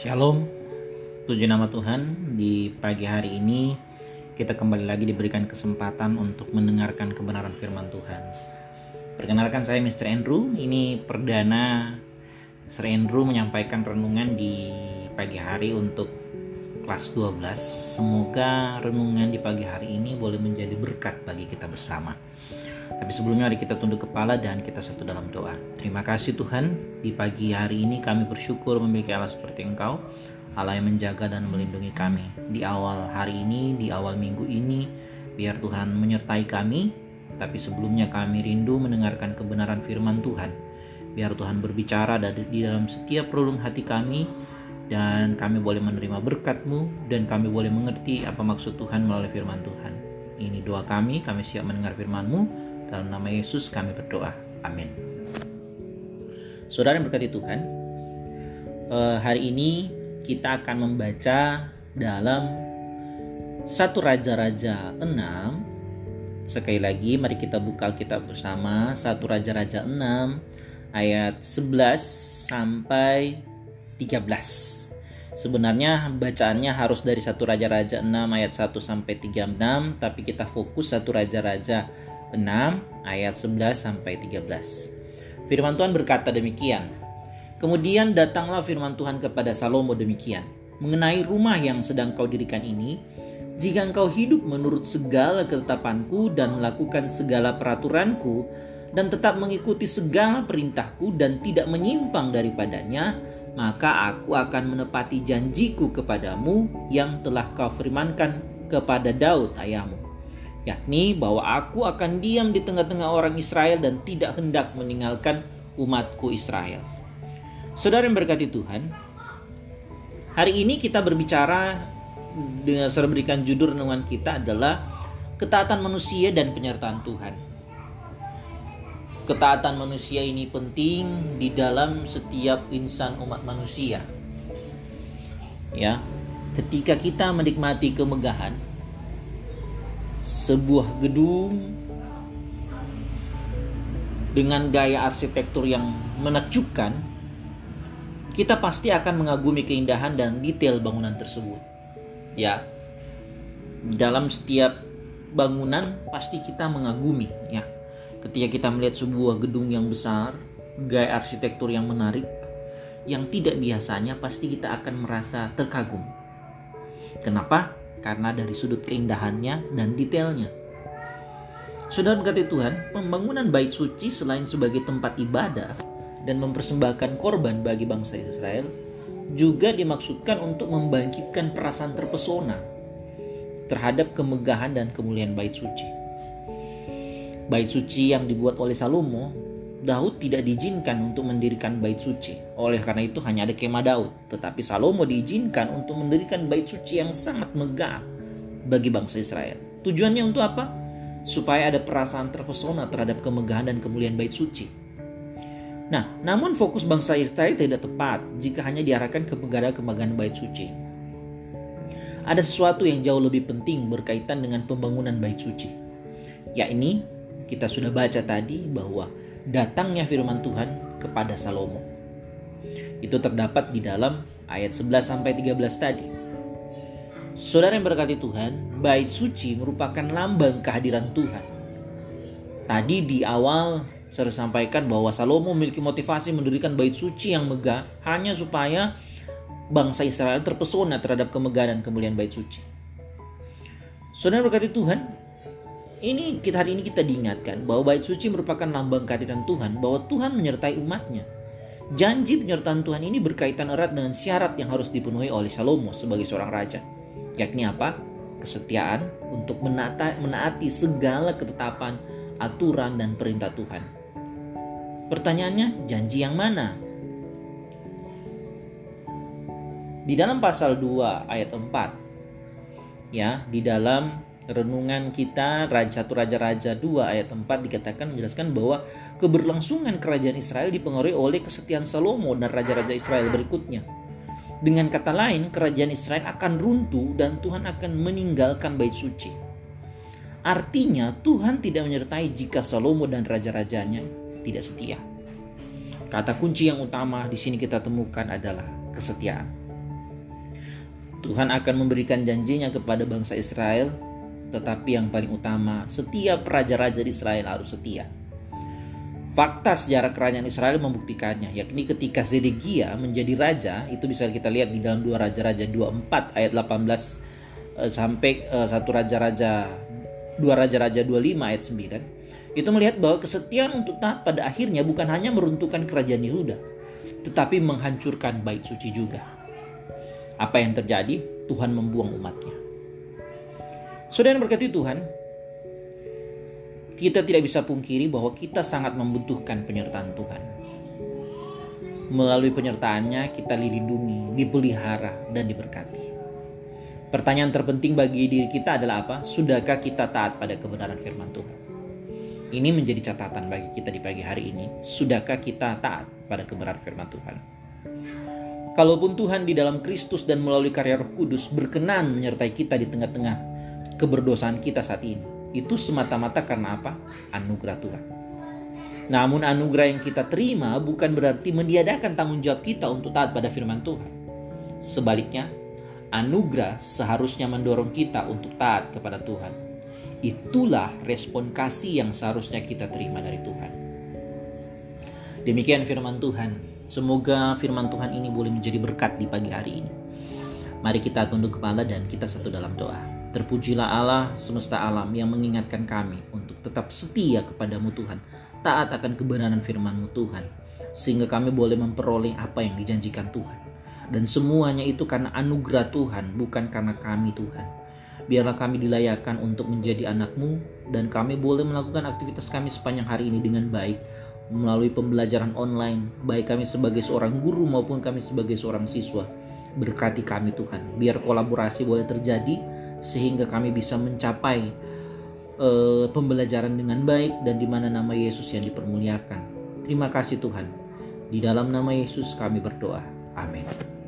Shalom, tujuh nama Tuhan di pagi hari ini kita kembali lagi diberikan kesempatan untuk mendengarkan kebenaran firman Tuhan. Perkenalkan saya Mr. Andrew, ini perdana Sir Andrew menyampaikan renungan di pagi hari untuk kelas 12. Semoga renungan di pagi hari ini boleh menjadi berkat bagi kita bersama. Tapi sebelumnya mari kita tunduk kepala dan kita satu dalam doa. Terima kasih Tuhan, di pagi hari ini kami bersyukur memiliki Allah seperti Engkau, Allah yang menjaga dan melindungi kami. Di awal hari ini, di awal minggu ini, biar Tuhan menyertai kami, tapi sebelumnya kami rindu mendengarkan kebenaran firman Tuhan. Biar Tuhan berbicara di dalam setiap relung hati kami, dan kami boleh menerima berkat-Mu, dan kami boleh mengerti apa maksud Tuhan melalui firman Tuhan. Ini doa kami, kami siap mendengar firman-Mu, dalam nama Yesus kami berdoa. Amin. Saudara yang berkati Tuhan, eh, hari ini kita akan membaca dalam satu Raja-Raja 6. Sekali lagi mari kita buka Alkitab bersama satu Raja-Raja 6 ayat 11 sampai 13. Sebenarnya bacaannya harus dari satu Raja-Raja 6 ayat 1 sampai 36, tapi kita fokus satu Raja-Raja 6 ayat 11 sampai 13. Firman Tuhan berkata demikian. Kemudian datanglah firman Tuhan kepada Salomo demikian. Mengenai rumah yang sedang kau dirikan ini, jika engkau hidup menurut segala ketetapanku dan melakukan segala peraturanku, dan tetap mengikuti segala perintahku dan tidak menyimpang daripadanya, maka aku akan menepati janjiku kepadamu yang telah kau firmankan kepada Daud ayahmu yakni bahwa aku akan diam di tengah-tengah orang Israel dan tidak hendak meninggalkan umatku Israel. Saudara yang berkati Tuhan, hari ini kita berbicara dengan saya judul renungan kita adalah ketaatan manusia dan penyertaan Tuhan. Ketaatan manusia ini penting di dalam setiap insan umat manusia. Ya, ketika kita menikmati kemegahan, sebuah gedung dengan gaya arsitektur yang menakjubkan, kita pasti akan mengagumi keindahan dan detail bangunan tersebut. Ya, dalam setiap bangunan pasti kita mengagumi. Ya, ketika kita melihat sebuah gedung yang besar, gaya arsitektur yang menarik, yang tidak biasanya, pasti kita akan merasa terkagum. Kenapa? Karena dari sudut keindahannya dan detailnya. Saudara berkati Tuhan, pembangunan bait suci selain sebagai tempat ibadah dan mempersembahkan korban bagi bangsa Israel, juga dimaksudkan untuk membangkitkan perasaan terpesona terhadap kemegahan dan kemuliaan bait suci. Bait suci yang dibuat oleh Salomo Daud tidak diizinkan untuk mendirikan bait suci. Oleh karena itu hanya ada kemah Daud. Tetapi Salomo diizinkan untuk mendirikan bait suci yang sangat megah bagi bangsa Israel. Tujuannya untuk apa? Supaya ada perasaan terpesona terhadap kemegahan dan kemuliaan bait suci. Nah, namun fokus bangsa Israel tidak tepat jika hanya diarahkan ke kemegahan bait suci. Ada sesuatu yang jauh lebih penting berkaitan dengan pembangunan bait suci. Yakni kita sudah baca tadi bahwa datangnya firman Tuhan kepada Salomo. Itu terdapat di dalam ayat 11 sampai 13 tadi. Saudara yang berkati Tuhan, bait suci merupakan lambang kehadiran Tuhan. Tadi di awal saya sampaikan bahwa Salomo memiliki motivasi mendirikan bait suci yang megah hanya supaya bangsa Israel terpesona terhadap kemegahan dan kemuliaan bait suci. Saudara berkati Tuhan, ini kita hari ini kita diingatkan bahwa bait suci merupakan lambang kehadiran Tuhan, bahwa Tuhan menyertai umatnya. Janji penyertaan Tuhan ini berkaitan erat dengan syarat yang harus dipenuhi oleh Salomo sebagai seorang raja. Yakni apa? Kesetiaan untuk menata, menaati segala ketetapan, aturan, dan perintah Tuhan. Pertanyaannya, janji yang mana? Di dalam pasal 2 ayat 4, ya, di dalam renungan kita Raja 1 Raja-Raja 2 ayat 4 dikatakan menjelaskan bahwa keberlangsungan kerajaan Israel dipengaruhi oleh kesetiaan Salomo dan raja-raja Israel berikutnya. Dengan kata lain, kerajaan Israel akan runtuh dan Tuhan akan meninggalkan bait suci. Artinya, Tuhan tidak menyertai jika Salomo dan raja-rajanya tidak setia. Kata kunci yang utama di sini kita temukan adalah kesetiaan. Tuhan akan memberikan janjinya kepada bangsa Israel, tetapi yang paling utama, setiap raja-raja di Israel harus setia. Fakta sejarah kerajaan Israel membuktikannya, yakni ketika Zedekia menjadi raja, itu bisa kita lihat di dalam dua raja-raja 24 ayat 18 eh, sampai uh, satu raja-raja dua raja-raja 25 ayat 9 itu melihat bahwa kesetiaan untuk taat pada akhirnya bukan hanya meruntuhkan kerajaan Yehuda tetapi menghancurkan bait suci juga. Apa yang terjadi? Tuhan membuang umatnya. Saudara yang berkati Tuhan, kita tidak bisa pungkiri bahwa kita sangat membutuhkan penyertaan Tuhan. Melalui penyertaannya kita dilindungi, dipelihara, dan diberkati. Pertanyaan terpenting bagi diri kita adalah apa? Sudahkah kita taat pada kebenaran firman Tuhan? Ini menjadi catatan bagi kita di pagi hari ini. Sudahkah kita taat pada kebenaran firman Tuhan? Kalaupun Tuhan di dalam Kristus dan melalui karya Roh Kudus berkenan menyertai kita di tengah-tengah keberdosaan kita saat ini, itu semata-mata karena apa? Anugerah Tuhan. Namun anugerah yang kita terima bukan berarti meniadakan tanggung jawab kita untuk taat pada firman Tuhan. Sebaliknya, anugerah seharusnya mendorong kita untuk taat kepada Tuhan Itulah respon kasih yang seharusnya kita terima dari Tuhan. Demikian firman Tuhan. Semoga firman Tuhan ini boleh menjadi berkat di pagi hari ini. Mari kita tunduk kepala dan kita satu dalam doa. Terpujilah Allah semesta alam yang mengingatkan kami untuk tetap setia kepadamu Tuhan. Taat akan kebenaran firmanmu Tuhan. Sehingga kami boleh memperoleh apa yang dijanjikan Tuhan. Dan semuanya itu karena anugerah Tuhan, bukan karena kami Tuhan. Biarlah kami dilayakkan untuk menjadi anakmu dan kami boleh melakukan aktivitas kami sepanjang hari ini dengan baik melalui pembelajaran online, baik kami sebagai seorang guru maupun kami sebagai seorang siswa. Berkati kami Tuhan, biar kolaborasi boleh terjadi sehingga kami bisa mencapai uh, pembelajaran dengan baik dan di mana nama Yesus yang dipermuliakan. Terima kasih Tuhan. Di dalam nama Yesus kami berdoa. Amin.